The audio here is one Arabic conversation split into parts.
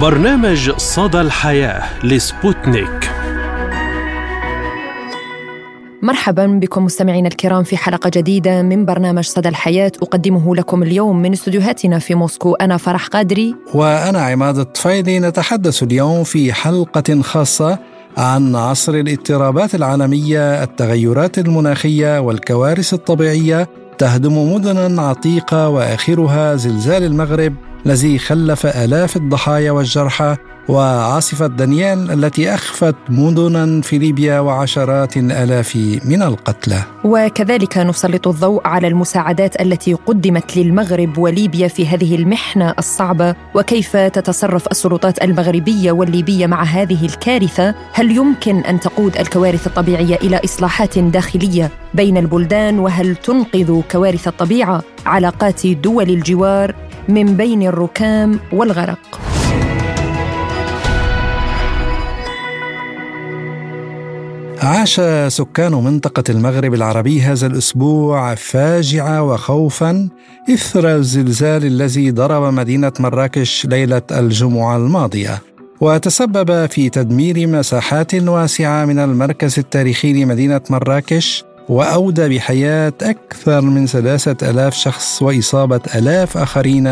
برنامج صدى الحياة لسبوتنيك. مرحبا بكم مستمعينا الكرام في حلقة جديدة من برنامج صدى الحياة. أقدمه لكم اليوم من استديوهاتنا في موسكو أنا فرح قادري. وأنا عماد الطفيلي. نتحدث اليوم في حلقة خاصة عن عصر الاضطرابات العالمية التغيرات المناخية والكوارث الطبيعية تهدم مدنا عتيقة وآخرها زلزال المغرب. الذي خلف آلاف الضحايا والجرحى وعاصفة دانيال التي أخفت مدنا في ليبيا وعشرات الآلاف من القتلى. وكذلك نسلط الضوء على المساعدات التي قدمت للمغرب وليبيا في هذه المحنة الصعبة. وكيف تتصرف السلطات المغربية والليبية مع هذه الكارثة؟ هل يمكن أن تقود الكوارث الطبيعية إلى إصلاحات داخلية بين البلدان؟ وهل تنقذ كوارث الطبيعة؟ علاقات دول الجوار من بين الركام والغرق. عاش سكان منطقة المغرب العربي هذا الأسبوع فاجعة وخوفا إثر الزلزال الذي ضرب مدينة مراكش ليلة الجمعة الماضية. وتسبب في تدمير مساحات واسعة من المركز التاريخي لمدينة مراكش وأودى بحياة أكثر من ثلاثة ألاف شخص وإصابة ألاف آخرين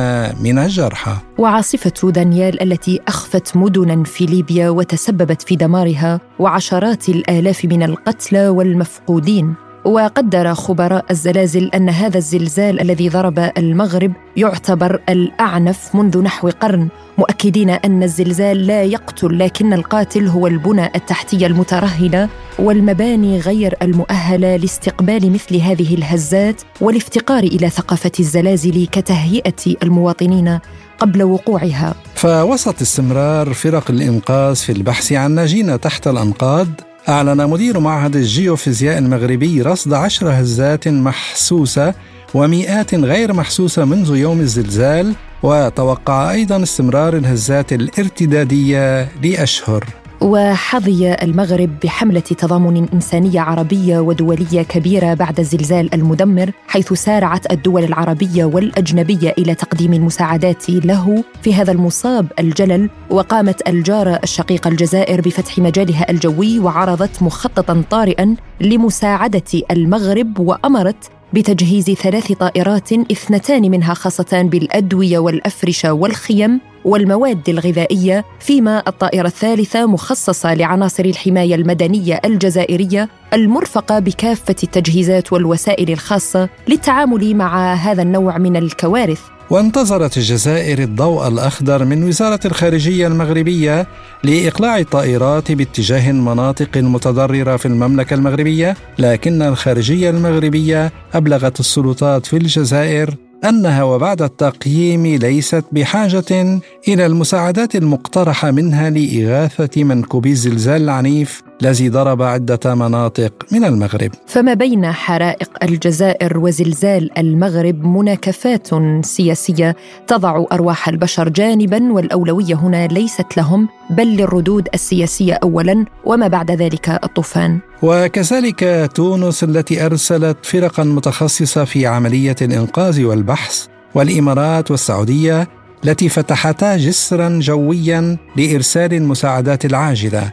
من الجرحى. وعاصفة دانيال التي أخفت مدنا في ليبيا وتسببت في دمارها وعشرات الآلاف من القتلى والمفقودين. وقدر خبراء الزلازل أن هذا الزلزال الذي ضرب المغرب يعتبر الأعنف منذ نحو قرن مؤكدين أن الزلزال لا يقتل لكن القاتل هو البنى التحتية المترهله والمباني غير المؤهلة لاستقبال مثل هذه الهزات والافتقار إلى ثقافة الزلازل كتهيئة المواطنين قبل وقوعها. فوسط استمرار فرق الإنقاذ في البحث عن ناجين تحت الأنقاض أعلن مدير معهد الجيوفيزياء المغربي رصد عشر هزات محسوسة ومئات غير محسوسة منذ يوم الزلزال وتوقع أيضا استمرار الهزات الارتدادية لأشهر. وحظي المغرب بحملة تضامن إنسانية عربية ودولية كبيرة بعد الزلزال المدمر حيث سارعت الدول العربية والأجنبية إلى تقديم المساعدات له في هذا المصاب الجلل وقامت الجارة الشقيقة الجزائر بفتح مجالها الجوي وعرضت مخططا طارئا لمساعدة المغرب وأمرت بتجهيز ثلاث طائرات اثنتان منها خاصتان بالأدوية والأفرشة والخيم والمواد الغذائية فيما الطائرة الثالثة مخصصة لعناصر الحماية المدنية الجزائرية المرفقة بكافة التجهيزات والوسائل الخاصة للتعامل مع هذا النوع من الكوارث. وانتظرت الجزائر الضوء الأخضر من وزارة الخارجية المغربية لإقلاع الطائرات باتجاه المناطق المتضررة في المملكة المغربية لكن الخارجية المغربية أبلغت السلطات في الجزائر أنها وبعد التقييم ليست بحاجة إلى المساعدات المقترحة منها لإغاثة منكوبي الزلزال العنيف الذي ضرب عدة مناطق من المغرب. فما بين حرائق الجزائر وزلزال المغرب مناكفات سياسية تضع أرواح البشر جانبا والأولوية هنا ليست لهم بل للردود السياسية اولا وما بعد ذلك الطوفان. وكذلك تونس التي أرسلت فرقا متخصصة في عملية الإنقاذ والبحث والإمارات والسعودية التي فتحتا جسرا جويا لإرسال المساعدات العاجلة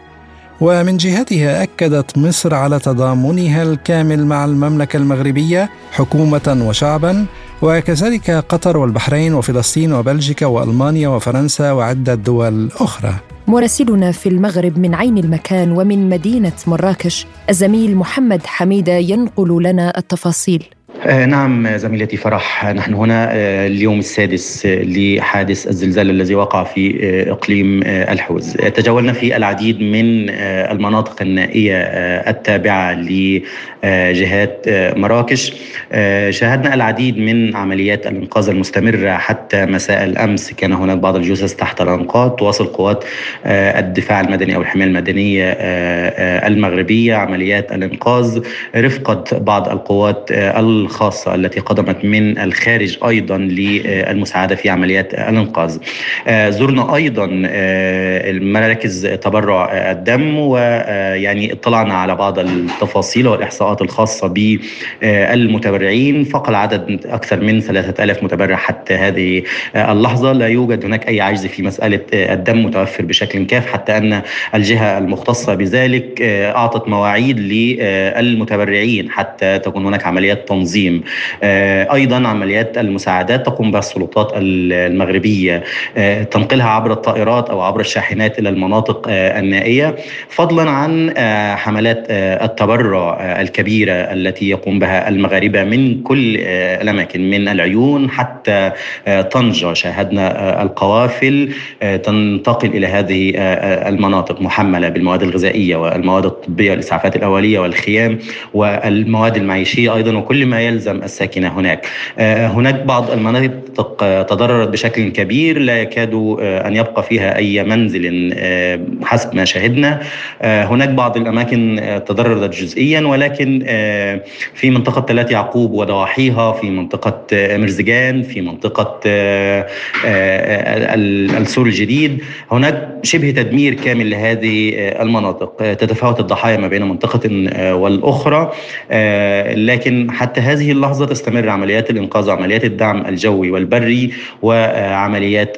ومن جهتها أكدت مصر على تضامنها الكامل مع المملكة المغربية حكومة وشعبا وكذلك قطر والبحرين وفلسطين وبلجيكا وألمانيا وفرنسا وعدة دول أخرى. مراسلنا في المغرب من عين المكان ومن مدينة مراكش الزميل محمد حميدة ينقل لنا التفاصيل. آه نعم زميلتي فرح نحن هنا آه اليوم السادس آه لحادث الزلزال الذي وقع في آه، إقليم آه، الحوز. تجولنا في العديد من آه، المناطق النائية التابعة لجهات مراكش. شاهدنا العديد من عمليات الإنقاذ المستمرة حتى مساء الأمس. كان هناك بعض الجثث تحت الأنقاض تواصل قوات الدفاع المدني أو الحماية المدنية المغربية عمليات الإنقاذ. رفقة بعض القوات الخاصة التي قدمت من الخارج أيضا للمساعدة في عمليات الإنقاذ. زرنا أيضا مراكز تبرع الدم ويعني اطلعنا على بعض التفاصيل والإحصاءات الخاصة بالمتبرعين. فقط العدد أكثر من 3000 متبرع حتى هذه اللحظة. لا يوجد هناك أي عجز في مسألة الدم متوفر بشكل كاف حتى أن الجهة المختصة بذلك أعطت مواعيد للمتبرعين حتى تكون هناك عمليات تنظيم. أيضا عمليات المساعدات تقوم بها السلطات المغربية تنقلها عبر الطائرات أو عبر الشاحنات إلى المناطق النائية فضلا عن حملات التبرع الكبيرة التي يقوم بها المغاربة من كل الأماكن من العيون حتى طنجة. شاهدنا القوافل تنتقل إلى هذه المناطق محملة بالمواد الغذائية والمواد الطبية والاسعافات الأولية والخيام والمواد المعيشية أيضا وكل ما يلزم الساكنة هناك. هناك بعض المناطق تضررت بشكل كبير لا يكاد أن يبقى فيها أي منزل حسب ما شاهدنا. هناك بعض الأماكن تضررت جزئيا ولكن في منطقة تلات يعقوب وضواحيها في منطقة مرزجان في منطقة السور الجديد. هناك شبه تدمير كامل لهذه المناطق. تتفاوت الضحايا ما بين منطقة والأخرى. لكن حتى هذه اللحظة تستمر عمليات الإنقاذ وعمليات الدعم الجوي والبري وعمليات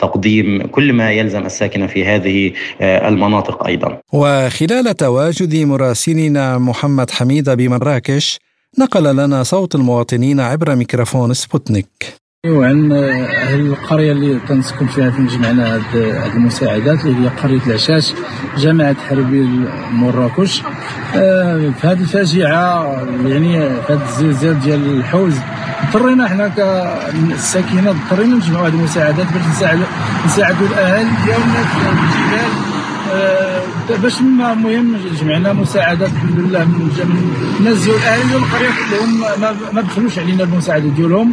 تقديم كل ما يلزم الساكنة في هذه المناطق أيضا. وخلال تواجد مراسلنا محمد حميدة بمراكش نقل لنا صوت المواطنين عبر ميكروفون سبوتنيك. وعن أهل القرية اللي تنسكن فيها فين جمعنا هاد المساعدات اللي هي قرية العشاش جامعة حربي مراكش آه في هذه الفاجعة يعني في هذا الزلزال ديال الحوز اضطرينا حنا كالساكنه اضطرينا نجمعوا هذه المساعدات باش نساعدوا نساعدوا الأهالي ديالنا في الجبال. باش المهم جمعنا مساعدات الحمد لله من الناس ديال الاهالي القريه كلهم ما, ما بخلوش علينا المساعدة ديالهم.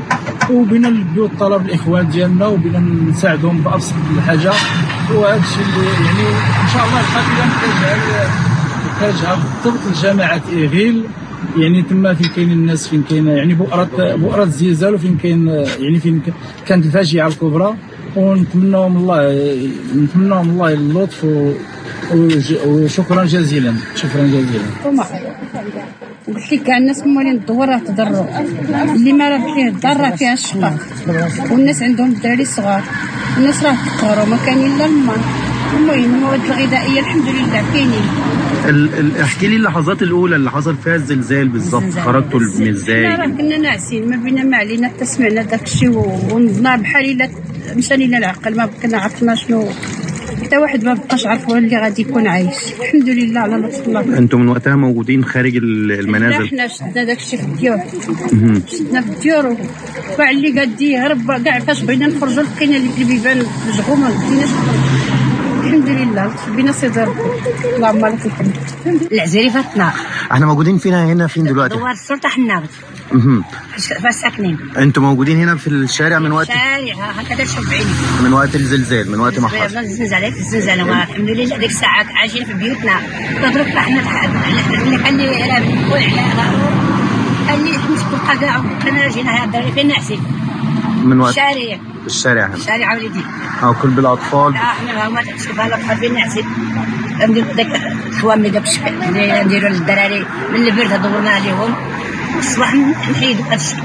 وبينا نلبيو الطلب الاخوان ديالنا وبينا نساعدهم بأبسط الحاجة. وهذا الشيء اللي يعني إن شاء الله القافله نحتاجها نحتاجها بالضبط لجماعه إيغيل. يعني تما فين كاين الناس فين كاين يعني بؤره بؤرة الزلزال وفين كاين يعني فين كانت الفاجعة الكبرى. ونتمناهم الله نتمناهم الله اللطف وشكرا جزيلا. شكرا جزيلا. قلت لك كاع الناس موالين الدور راه تضروا. اللي ما راه فيه الدار راه فيها الشقق والناس عندهم الدراري صغار. الناس راه تقهروا ما كاين إلا الماء المهم المواد الغذائية الحمد لله كاينين. احكي لي اللحظات الأولى اللي حصل فيها الزلزال بالظبط خرجتوا من إزاي؟ راه كنا ناعسين. ما بينا ما علينا حتى سمعنا داك الشيء ونضنا بحال إلا مشى لنا العقل ما كنا عرفنا شنو. حتى واحد ما بقاش عارف اللي غادي يكون عايش. الحمد لله على لطف الله أنتم من وقتها موجودين خارج المنازل. إحنا شدنا داك الشيء في الديور. شدنا في الديور. وكاع اللي قادي يهرب كاع فاش بغينا نخرجوا لقينا اللي البيبان مجغومه ما صدر اللهم لك الحمد العزيري فاتنا إحنا موجودين فينا هنا فين دلوقتي؟ دوار السلطه حنابت فاش ساكنين أنتم موجودين هنا في الشارع من وقت شارع هكذا تشوف بعيني من وقت الزلزال من وقت ما حصل الزلزال الزلزال الحمد لله هذيك الساعات عايشين في بيوتنا نضرب إحنا اللي كان يقول على قال لي نسكت كاع كنا جينا هذا فين نعسين من وقت؟ الشارع. الشارع. هنا الشارع وليدي. أو كل بالأطفال؟ لا إحنا هما تشوف الاطفال فين نعسين ندير داك خوامي داك الشباب نديروا للدراري. من البرد دورنا عليهم. الصباح نحيدوا هذا الشيء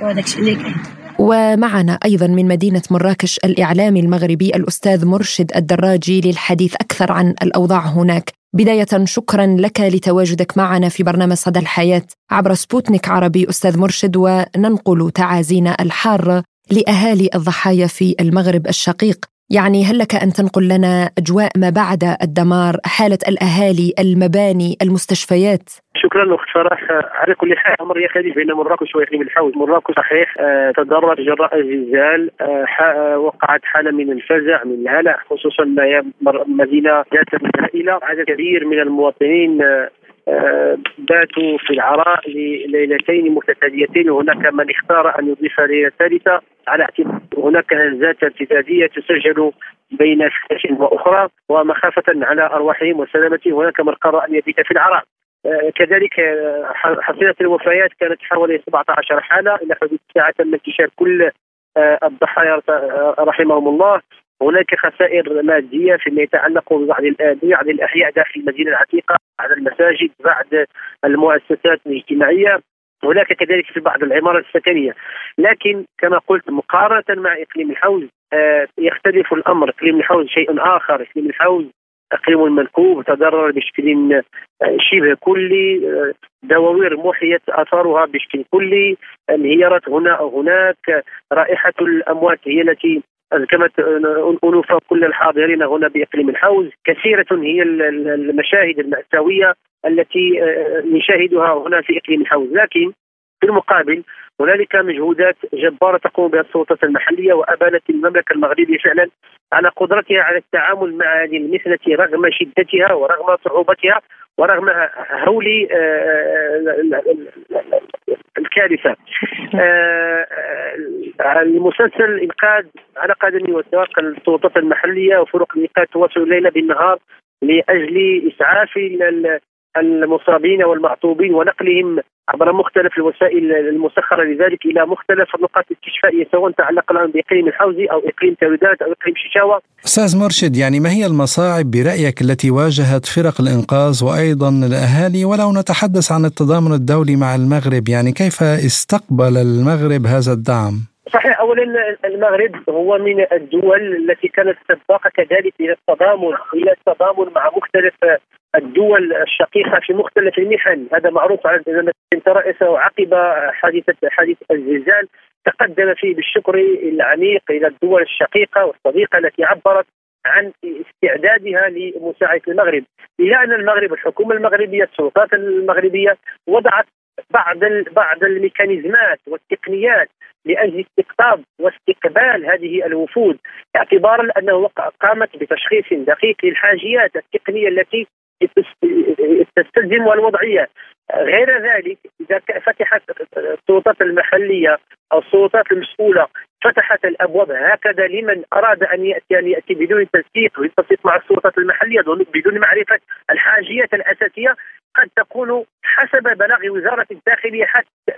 وهذاك الشيء اللي كاين. ومعنا أيضا من مدينة مراكش الإعلامي المغربي الأستاذ مرشد الدراجي للحديث أكثر عن الأوضاع هناك. بداية شكرا لك لتواجدك معنا في برنامج صدى الحياة عبر سبوتنيك عربي أستاذ مرشد وننقل تعازينا الحاره لأهالي الضحايا في المغرب الشقيق. يعني هل لك أن تنقل لنا أجواء ما بعد الدمار، حالة الأهالي، المباني، المستشفيات؟ شكرا أخت فرح. على كل حال أمر يختلف بين مراكش واقليم الحوز مراكش صحيح تضرر جراء الزلزال وقعت حالة من الفزع من الهلع خصوصا مدينة ذات عدد كبير من المواطنين باتوا في العراء لليلتين متتاليتين وهناك من اختار أن يضيف ليلة ثالثة على هناك هزات ارتدادية تسجل بين ساعه وأخرى ومخافة على أرواحهم وسلامتهم هناك من قرر أن يبيت في العراء. كذلك حصيلة الوفيات كانت حوالي 17 حالة إلى حدود الساعة تم انتشار كل الضحايا رحمهم الله. هناك خسائر مادية فيما يتعلق ببعض ببعض الأحياء داخل المدينة العتيقة بعض المساجد بعض المؤسسات الاجتماعية. هناك كذلك في بعض العمارات السكنية. لكن كما قلت مقارنة مع إقليم الحوز آه، يختلف الأمر. إقليم الحوز شيء آخر. إقليم الحوز إقليم منكوب تضرر بشكل آه، شبه كلي آه، دواوير محيت آثارها بشكل كلي انهيارات هنا أو هناك رائحة الأموات هي التي أزكمت أنوف كل الحاضرين هنا بإقليم الحوز. كثيرة هي المشاهد المأساوية التي نشاهدها هنا في إقليم الحوز. لكن في المقابل هنالك مجهودات جبارة تقوم بها السلطات المحلية وأبانت المملكة المغربية فعلا على قدرتها على التعامل مع هذه المثلة رغم شدتها ورغم صعوبتها ورغم هول الكارثة. المسلسل إنقاذ على قدم وساق السلطات المحلية وفرق الإنقاذ تواصل الليل بالنهار لأجل إسعاف المصابين والمعطوبين ونقلهم عبر مختلف الوسائل المسخرة لذلك إلى مختلف النقاط الاستشفائيه سواء تعلق الآن بإقليم الحوزي أو إقليم تاويدات أو إقليم شيشاوه. أستاذ مرشد يعني ما هي المصاعب برأيك التي واجهت فرق الإنقاذ وأيضا الأهالي ولو نتحدث عن التضامن الدولي مع المغرب يعني كيف استقبل المغرب هذا الدعم؟ صحيح اولا المغرب هو من الدول التي كانت سباقة كذلك إلى التضامن إلى التضامن مع مختلف الدول الشقيقة في مختلف المحن. هذا معروف على أنت رئيسه عقب حادثه حادثة الزلزال. تقدم فيه بالشكر العميق إلى الدول الشقيقة والصديقة التي عبرت عن استعدادها لمساعدة المغرب. إلى أن المغرب الحكومة المغربية السلطات المغربية وضعت بعض بعض الميكانيزمات والتقنيات لأجل استقطاب واستقبال هذه الوفود اعتبارا أنه قامت بتشخيص دقيق للحاجيات التقنية التي تستلزم الوضعيه غير ذلك إذا فتحت السلطات المحلية أو السلطات المسؤولة فتحت الأبواب هكذا لمن أراد أن يأتي أن يأتي بدون تنسيق ويتفق مع السلطات المحلية بدون معرفة الحاجيات الأساسية قد تكون حسب بلاغ وزارة الداخلية حتى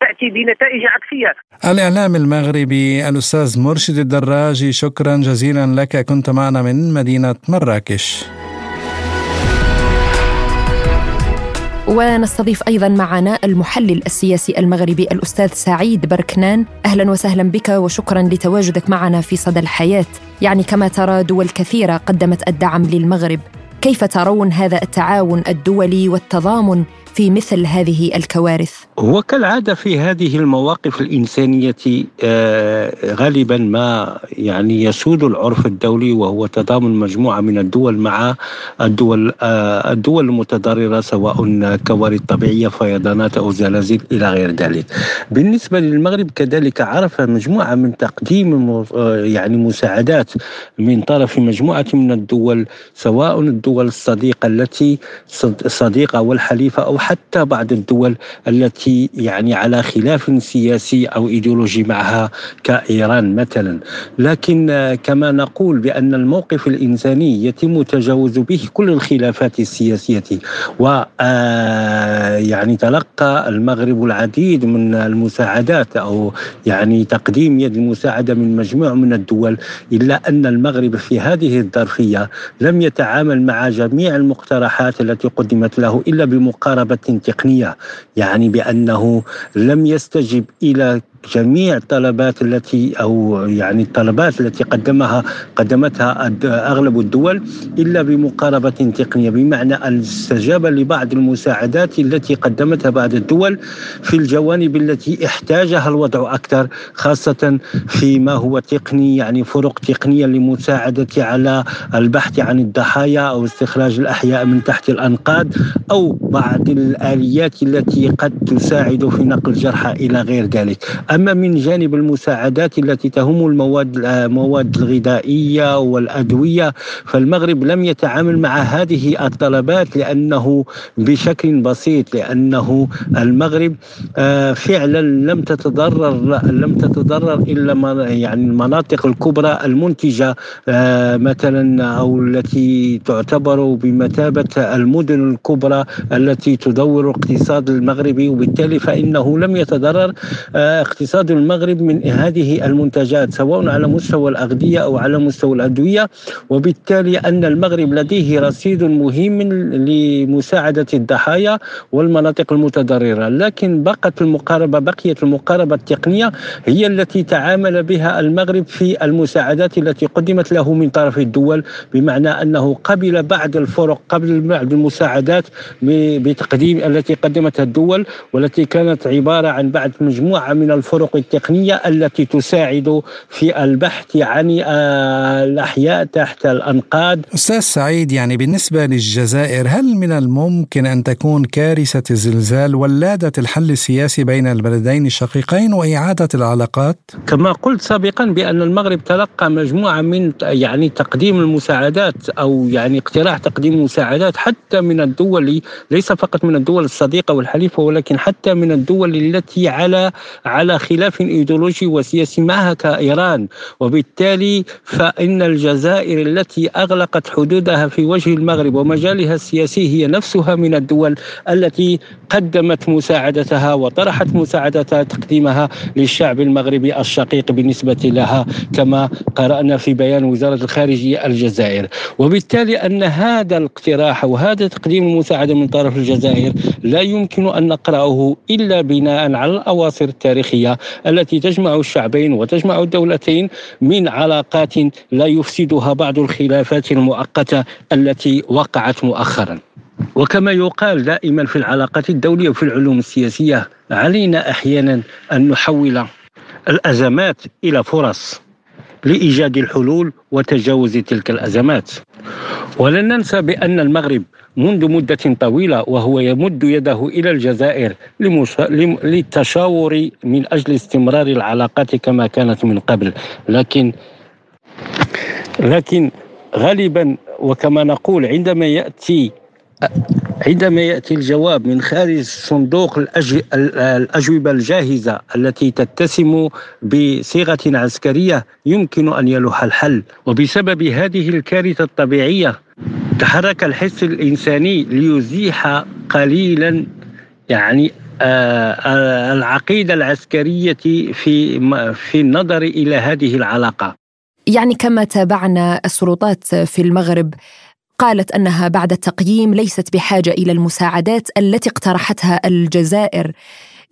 تأتي بنتائج عكسية. الإعلام المغربي الأستاذ مرشد الدراجي شكرا جزيلا لك كنت معنا من مدينة مراكش. ونستضيف أيضا معنا المحلل السياسي المغربي الأستاذ سعيد بركنان. أهلا وسهلا بك وشكرا لتواجدك معنا في صدى الحياة. يعني كما ترى دول كثيرة قدمت الدعم للمغرب. كيف ترون هذا التعاون الدولي والتضامن في مثل هذه الكوارث؟ وكالعادة في هذه المواقف الإنسانية آه، غالبا ما يعني يسود العرف الدولي وهو تضامن مجموعة من الدول مع الدول آه، الدول المتضررة سواء كوارث طبيعية فيضانات أو زلازل إلى غير ذلك. بالنسبة للمغرب كذلك عرف مجموعة من تقديم آه، يعني مساعدات من طرف مجموعة من الدول سواء الدول الصديقة التي صديقة والحليفة أو حتى بعض الدول التي يعني على خلاف سياسي أو إيديولوجي معها كإيران مثلا. لكن كما نقول بأن الموقف الإنساني يتم تجاوز به كل الخلافات السياسية. و آه، يعني تلقى المغرب العديد من المساعدات أو يعني تقديم يد المساعدة من مجموعة من الدول إلا أن المغرب في هذه الظرفية لم يتعامل مع جميع المقترحات التي قدمت له إلا بمقاربة تقنية. يعني بانه لم يستجب إلى جميع الطلبات التي أو يعني الطلبات التي قدمها قدمتها أغلب الدول إلا بمقاربة تقنية بمعنى استجاب لبعض المساعدات التي قدمتها بعض الدول في الجوانب التي احتاجها الوضع أكثر خاصة فيما هو تقني يعني فرق تقنية لمساعدة على البحث عن الضحايا أو استخراج الأحياء من تحت الأنقاض أو بعض الآليات التي قد تساعد في نقل الجرحى إلى غير ذلك. أما من جانب المساعدات التي تهم المواد المواد الغذائية والأدوية فالمغرب لم يتعامل مع هذه الطلبات لأنه بشكل بسيط لأنه المغرب آه، فعلا لم تتضرر لم تتضرر إلا يعني المناطق الكبرى المنتجة آه، مثلا أو التي تعتبر بمثابة المدن الكبرى التي تدور الاقتصاد المغربي وبالتالي فإنه لم يتضرر آه، اقتصاد المغرب من هذه المنتجات سواء على مستوى الأغذية أو على مستوى الأدوية. وبالتالي أن المغرب لديه رصيد مهم لمساعدة الضحايا والمناطق المتضررة. لكن بقت المقاربة بقيت المقاربة التقنية هي التي تعامل بها المغرب في المساعدات التي قدمت له من طرف الدول بمعنى أنه قبل بعض الفرق قبل بعض المساعدات بتقديم التي قدمتها الدول والتي كانت عبارة عن بعد مجموعة من الفرق التقنية التي تساعد في البحث عن آه، الأحياء تحت الأنقاض أستاذ سعيد يعني بالنسبة للجزائر هل من الممكن أن تكون كارثة الزلزال ولادة الحل السياسي بين البلدين الشقيقين وإعادة العلاقات؟ كما قلت سابقا بأن المغرب تلقى مجموعة من يعني تقديم المساعدات أو يعني اقتراح تقديم المساعدات حتى من الدول ليس فقط من الدول الصديقة والحليفة ولكن حتى من الدول التي على على خلاف ايديولوجي وسياسي معها كإيران. وبالتالي فإن الجزائر التي أغلقت حدودها في وجه المغرب ومجالها السياسي هي نفسها من الدول التي قدمت مساعدتها وطرحت مساعدتها تقديمها للشعب المغربي الشقيق بالنسبة لها كما قرأنا في بيان وزارة الخارجية الجزائر. وبالتالي أن هذا الاقتراح وهذا تقديم المساعدة من طرف الجزائر لا يمكن أن نقرأه إلا بناء على الأواصر التاريخية. التي تجمع الشعبين وتجمع الدولتين من علاقات لا يفسدها بعض الخلافات المؤقتة التي وقعت مؤخرا. وكما يقال دائما في العلاقات الدولية وفي العلوم السياسية علينا أحيانا أن نحول الأزمات إلى فرص لإيجاد الحلول وتجاوز تلك الأزمات. ولن ننسى بأن المغرب منذ مدة طويلة وهو يمد يده إلى الجزائر للتشاور من أجل استمرار العلاقات كما كانت من قبل لكن لكن غالبا وكما نقول عندما يأتي عندما يأتي الجواب من خارج صندوق الأجوبة الجاهزة التي تتسم بصيغة عسكرية يمكن أن يلوح الحل. وبسبب هذه الكارثة الطبيعية تحرك الحس الإنساني ليزيح قليلا يعني آه، آه، العقيدة العسكرية في في النظر إلى هذه العلاقة. يعني كما تابعنا السلطات في المغرب قالت أنها بعد التقييم ليست بحاجة إلى المساعدات التي اقترحتها الجزائر.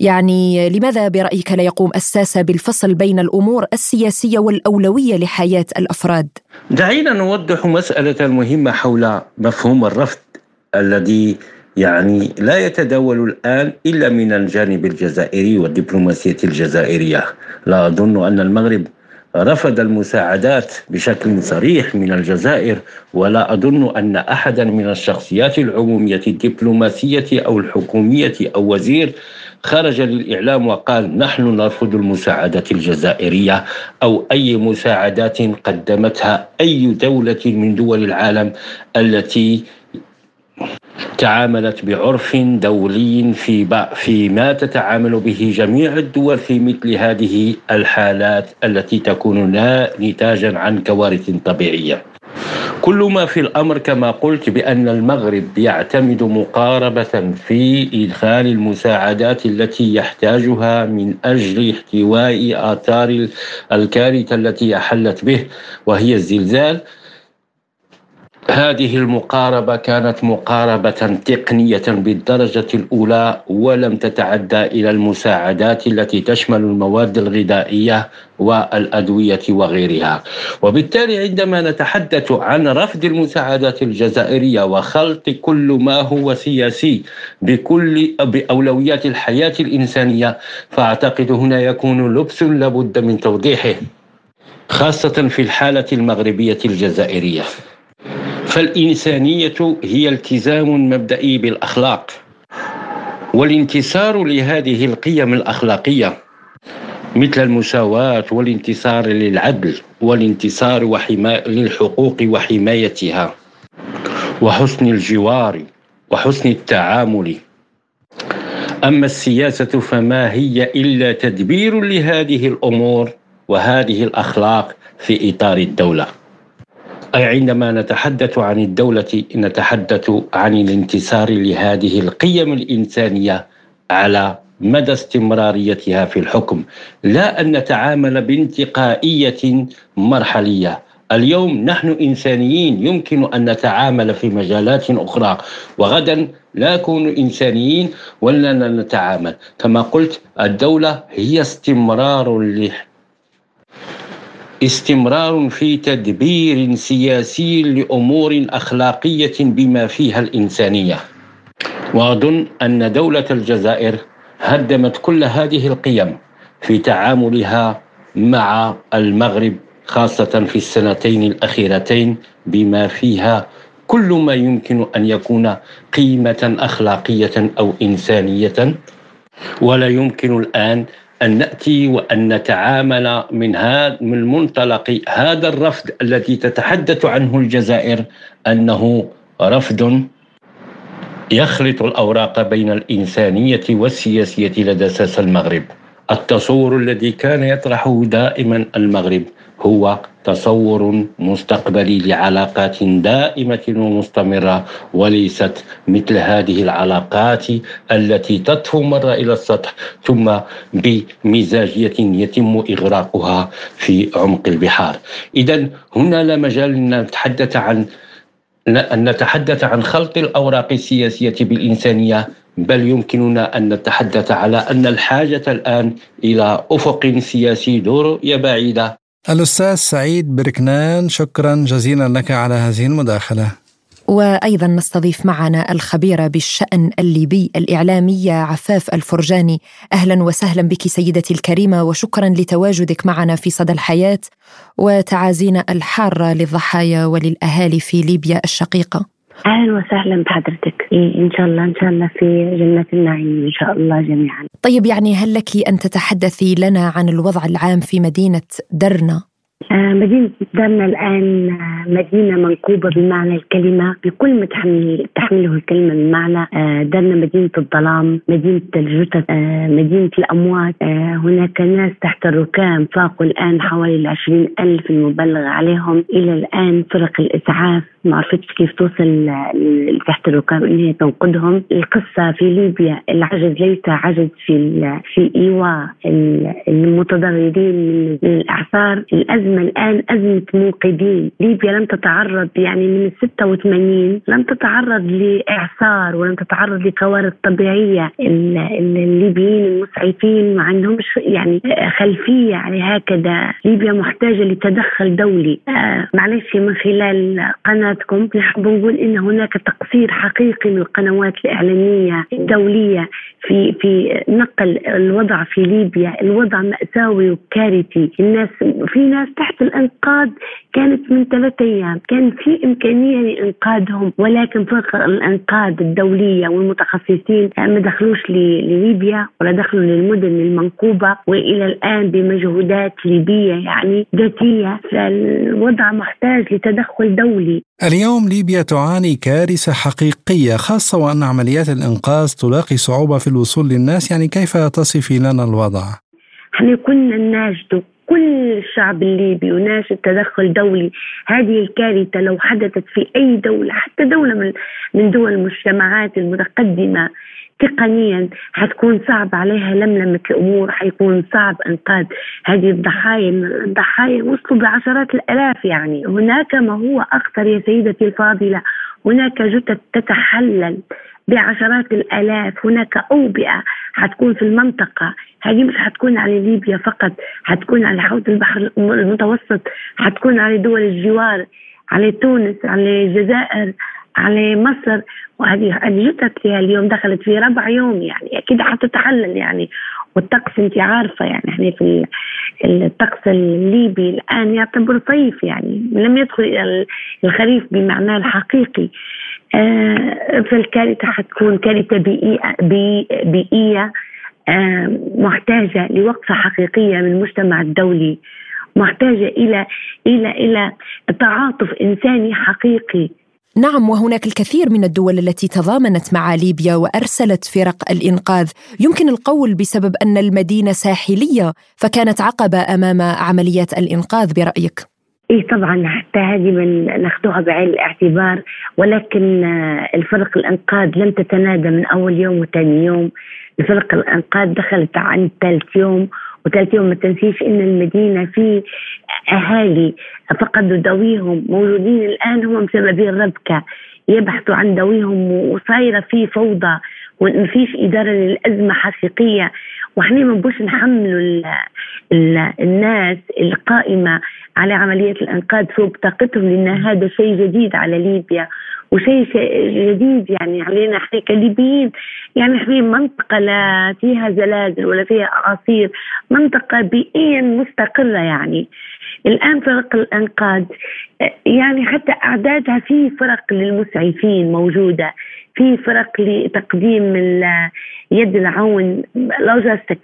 يعني لماذا برأيك لا يقوم الساسه بالفصل بين الأمور السياسية والأولوية لحياة الأفراد؟ دعينا نوضح مسألة مهمه حول مفهوم الرفض الذي يعني لا يتداول الآن إلا من الجانب الجزائري والدبلوماسية الجزائرية. لا أظن أن المغرب رفض المساعدات بشكل صريح من الجزائر ولا أظن أن أحدا من الشخصيات العمومية الدبلوماسية أو الحكومية أو وزير خرج للإعلام وقال نحن نرفض المساعدات الجزائرية أو أي مساعدات قدمتها أي دولة من دول العالم التي تعاملت بعرف دولي في فيما تتعامل به جميع الدول في مثل هذه الحالات التي تكون نتاجا عن كوارث طبيعية. كل ما في الأمر كما قلت بأن المغرب يعتمد مقاربة في إدخال المساعدات التي يحتاجها من أجل احتواء آثار الكارثة التي أحلت به وهي الزلزال هذه المقاربة كانت مقاربة تقنية بالدرجة الأولى ولم تتعدى إلى المساعدات التي تشمل المواد الغذائية والأدوية وغيرها. وبالتالي عندما نتحدث عن رفض المساعدات الجزائرية وخلط كل ما هو سياسي بكل بأولويات الحياة الإنسانية فأعتقد هنا يكون لبس لابد من توضيحه خاصة في الحالة المغربية الجزائرية. فالإنسانية هي التزام مبدئي بالأخلاق والانتصار لهذه القيم الأخلاقية مثل المساواة والانتصار للعدل والانتصار وحماية للحقوق وحمايتها وحسن الجوار وحسن التعامل. أما السياسة فما هي إلا تدبير لهذه الأمور وهذه الأخلاق في إطار الدولة. أي عندما نتحدث عن الدولة نتحدث عن الانتصار لهذه القيم الإنسانية على مدى استمراريتها في الحكم. لا أن نتعامل بانتقائية مرحلية. اليوم نحن إنسانيين يمكن أن نتعامل في مجالات أخرى. وغدا لا نكون إنسانيين ولا نتعامل. كما قلت الدولة هي استمرار استمرار في تدبير سياسي لأمور أخلاقية بما فيها الإنسانية. واظن أن دولة الجزائر هدمت كل هذه القيم في تعاملها مع المغرب خاصة في السنتين الأخيرتين بما فيها كل ما يمكن أن يكون قيمة أخلاقية أو إنسانية. ولا يمكن الآن أن نأتي وأن نتعامل من هذا من منطلق هذا الرفض الذي تتحدث عنه الجزائر أنه رفض يخلط الأوراق بين الإنسانية والسياسية لدى ساس المغرب. التصور الذي كان يطرحه دائما المغرب. هو تصور مستقبلي لعلاقات دائمة ومستمرة وليست مثل هذه العلاقات التي تطفو مرة إلى السطح ثم بمزاجية يتم إغراقها في عمق البحار. اذا هنا لا مجال أن نتحدث عن أن نتحدث عن خلط الأوراق السياسية بالإنسانية بل يمكننا أن نتحدث على أن الحاجة الآن إلى أفق سياسي ذو رؤية بعيدة الأستاذ سعيد بركنان شكرا جزيلا لك على هذه المداخلة. وأيضا نستضيف معنا الخبيره بالشأن الليبي الاعلاميه عفاف الفرجاني. أهلا وسهلا بك سيدتي الكريمة وشكرا لتواجدك معنا في صدى الحياة. وتعازينا الحارة للضحايا وللأهالي في ليبيا الشقيقة. أهلا وسهلا بحضرتك. إيه إن شاء الله إن شاء الله في جنة النعيم إن شاء الله جميعا. طيب يعني هل لك أن تتحدثي لنا عن الوضع العام في مدينة درنا؟ مدينة درنا الآن آه، مدينة منكوبة بمعنى الكلمة بكل ما تحمل تحمله الكلمة من معنى آه، درنا مدينة الظلام مدينة الجثث مدينة الأموات هناك ناس تحت الركام فاقوا الآن حوالي العشرين ألف المبلغ عليهم. إلى الآن فرق الإسعاف ما عرفتش كيف توصل تحت الركاب إن هي تنقذهم القصة في ليبيا العجز ليس عجز في في إيواء المتضررين من الاعصار الازمه الآن أزمة منقذين. ليبيا لم تتعرض يعني من 86 لم تتعرض لإعصار ولم تتعرض لكوارث طبيعية. الليبيين المسعفين ما عندهمش يعني خلفية يعني هكذا. ليبيا محتاجة لتدخل دولي. آه معلش من خلال قناتكم نحب نقول إن هناك تقصير حقيقي من القنوات الإعلامية الدولية في في نقل الوضع في ليبيا، الوضع مأساوي وكارثي، الناس في ناس تحت الإنقاذ كانت من ثلاثة أيام، كان في إمكانية لإنقاذهم ولكن فرق الإنقاذ الدولية والمتخصصين ما دخلوش لليبيا ولا دخلوا للمدن المنكوبه وإلى الآن بمجهودات ليبية يعني ذاتية. فالوضع محتاج لتدخل دولي. اليوم ليبيا تعاني كارثة حقيقية خاصة وأن عمليات الإنقاذ تلاقي صعوبة في الوصول للناس. يعني كيف تصفي لنا الوضع؟ إحنا كنا نناشد كل الشعب الليبي وناشد تدخل دولي. هذه الكارثة لو حدثت في أي دولة حتى دولة من من دول المجتمعات المتقدمة تقنيا حتكون صعب عليها لملمة الأمور حيكون صعب إنقاذ هذه الضحايا. الضحايا وصلوا بعشرات الآلاف يعني. هناك ما هو أخطر يا سيدتي الفاضلة. هناك جثث تتحلل. بعشرات الآلاف. هناك أوبئة حتكون في المنطقة. هذه مش حتكون على ليبيا فقط حتكون على حوض البحر المتوسط حتكون على دول الجوار على تونس على الجزائر على مصر. وهذه هذه جثث اليوم دخلت في ربع يوم يعني. أكيد حتتحلل يعني. والطقس أنت عارفة يعني. إحنا في الطقس الليبي الآن يعتبر صيف يعني. لم يدخل الخريف بمعناه الحقيقي. فالكارثة حتكون كارثة بيئيه بيئيه محتاجة لوقفة حقيقية من المجتمع الدولي محتاجة إلى إلى إلى تعاطف إنساني حقيقي. نعم وهناك الكثير من الدول التي تضامنت مع ليبيا وأرسلت فرق الإنقاذ. يمكن القول بسبب أن المدينة ساحلية فكانت عقبة أمام عمليات الإنقاذ برأيك. إيه طبعا حتى هذه من ناخذوها بعين الاعتبار ولكن آه، الفرق الانقاذ لم تتنادى من أول يوم وثاني يوم. الفرق الانقاذ دخلت عن ثالث يوم وثالث يوم ما تنسيش إن المدينة في أهالي فقدوا ذويهم موجودين الآن هم مسببين ربكه يبحثوا عن ذويهم وصايرة في فوضى وما فيش إدارة للأزمة حقيقية. وإحنا ما نبوش نحملوا الناس القائمة على عملية الإنقاذ فوق طاقتهم لأن هذا شيء جديد على ليبيا. وشيء جديد يعني علينا إحنا كليبيين. يعني إحنا منطقة لا فيها زلازل ولا فيها اعاصير منطقة بيئيا مستقرة يعني. الآن فرق الانقاذ يعني حتى أعدادها في فرق للمسعفين موجودة في فرق لتقديم يد العون لوجستيك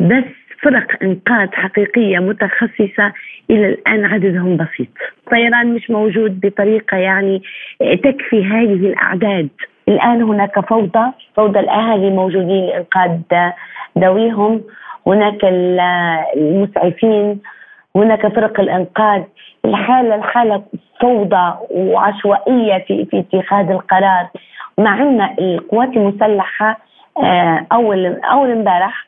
بس فرق إنقاذ حقيقية متخصصة إلى الآن عددهم بسيط. الطيران مش موجود بطريقة يعني تكفي هذه الأعداد. الآن هناك فوضى، فوضى الأهالي موجودين لإنقاذ ذويهم، هناك المسعفين، هناك فرق الإنقاذ، الحاله الحالة فوضى وعشوائية في في اتخاذ القرار، مع إن القوات المسلحة آه، اول أول امبارح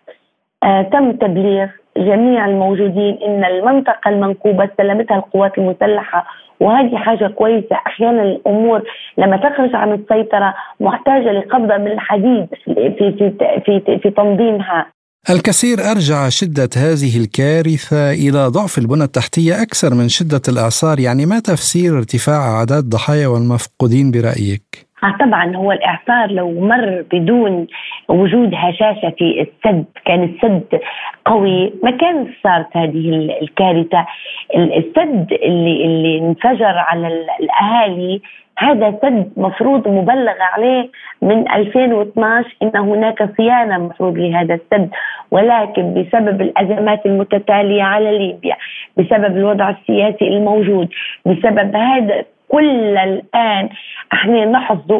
تم تبليغ جميع الموجودين إن المنطقة المنكوبة استلمتها القوات المسلحة وهذه حاجة كويسة. أحيانا الأمور لما تخرج عن السيطرة محتاجة لقبضه من الحديد في في في, في تنظيمها. الكثير أرجع شدة هذه الكارثة إلى ضعف البنى التحتية أكثر من شدة الاعصار، يعني ما تفسير ارتفاع أعداد الضحايا والمفقودين برأيك؟ آه طبعا هو الإعصار لو مر بدون وجود هشاشة في السد كان السد قوي. ما كان صارت هذه الكارثة؟ السد اللي اللي انفجر على الأهالي هذا سد مفروض مبلغ عليه من 2012 إن هناك صيانة مفروض لهذا السد. ولكن بسبب الأزمات المتتالية على ليبيا بسبب الوضع السياسي الموجود بسبب هذا كل الآن إحنا نحظ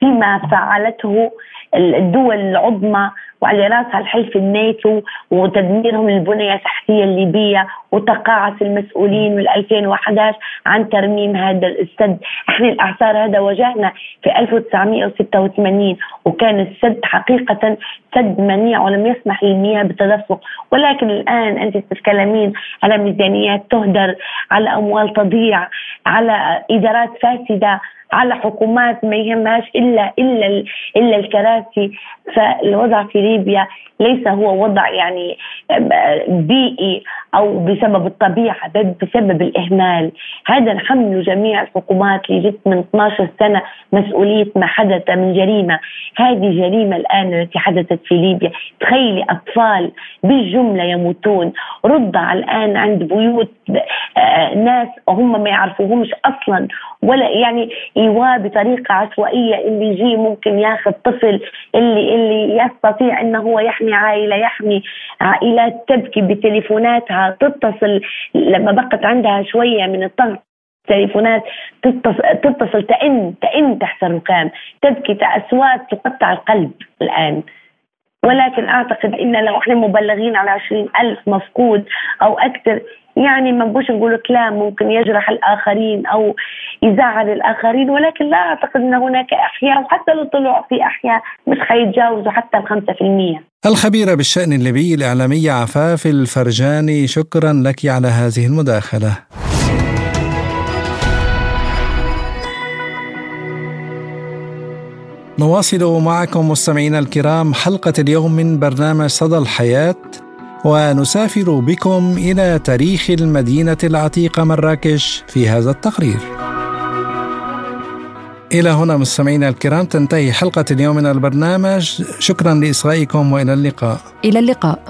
فيما فعلته الدول العظمى وعلى الحلف الناتو وتدميرهم للبنيه التحتية الليبية وتقاعس المسؤولين من 2011 عن ترميم هذا السد، إحنا الأعصار هذا واجهنا في 1986 وكان السد حقيقة سد منيع ولم يسمح للمياه بالتدفق، ولكن الآن أنت تتكلمين على ميزانيات تهدر، على أموال تضيع، على إدارات فاسدة، على حكومات ما يهمهاش الا إلا إلا الكراسي. فالوضع في ليبيا ليس هو وضع يعني بيئي أو بسبب الطبيعة بل بسبب الإهمال. هذا نحمل جميع الحكومات اللي جت من 12 سنة مسؤولية ما حدث من جريمة. هذه جريمة الآن التي حدثت في ليبيا. تخيلي أطفال بالجملة يموتون. رضع الآن عند بيوت آه، ناس هم ما يعرفوهمش أصلا. ولا يعني ايواء بطريقة عشوائية اللي يجي ممكن ياخذ طفل اللي اللي يستطيع انه هو يحمي عائلة يحمي عائلات تبكي بتليفوناتها تتصل لما بقت عندها شوية من الضغط تليفونات تتصل, تتصل تئن تئن تحت الركام تبكي اصوات تقطع القلب الآن. ولكن أعتقد إن لو إحنا مبلغين على عشرين ألف مفقود أو أكثر يعني ما نبوش نقول كلام ممكن يجرح الآخرين أو يزعل الآخرين ولكن لا أعتقد إن هناك أحياء وحتى لو طلعوا في أحياء مش حيتجاوزوا حتى ال 5%. الخبيرة بالشأن الليبي الإعلامية عفاف الفرجاني شكرا لك على هذه المداخلة. نواصل معكم مستمعينا الكرام حلقة اليوم من برنامج صدى الحياة ونسافر بكم إلى تاريخ المدينة العتيقة مراكش في هذا التقرير. إلى هنا مستمعينا الكرام تنتهي حلقة اليوم من البرنامج. شكرا لإصغائكم وإلى اللقاء. إلى اللقاء.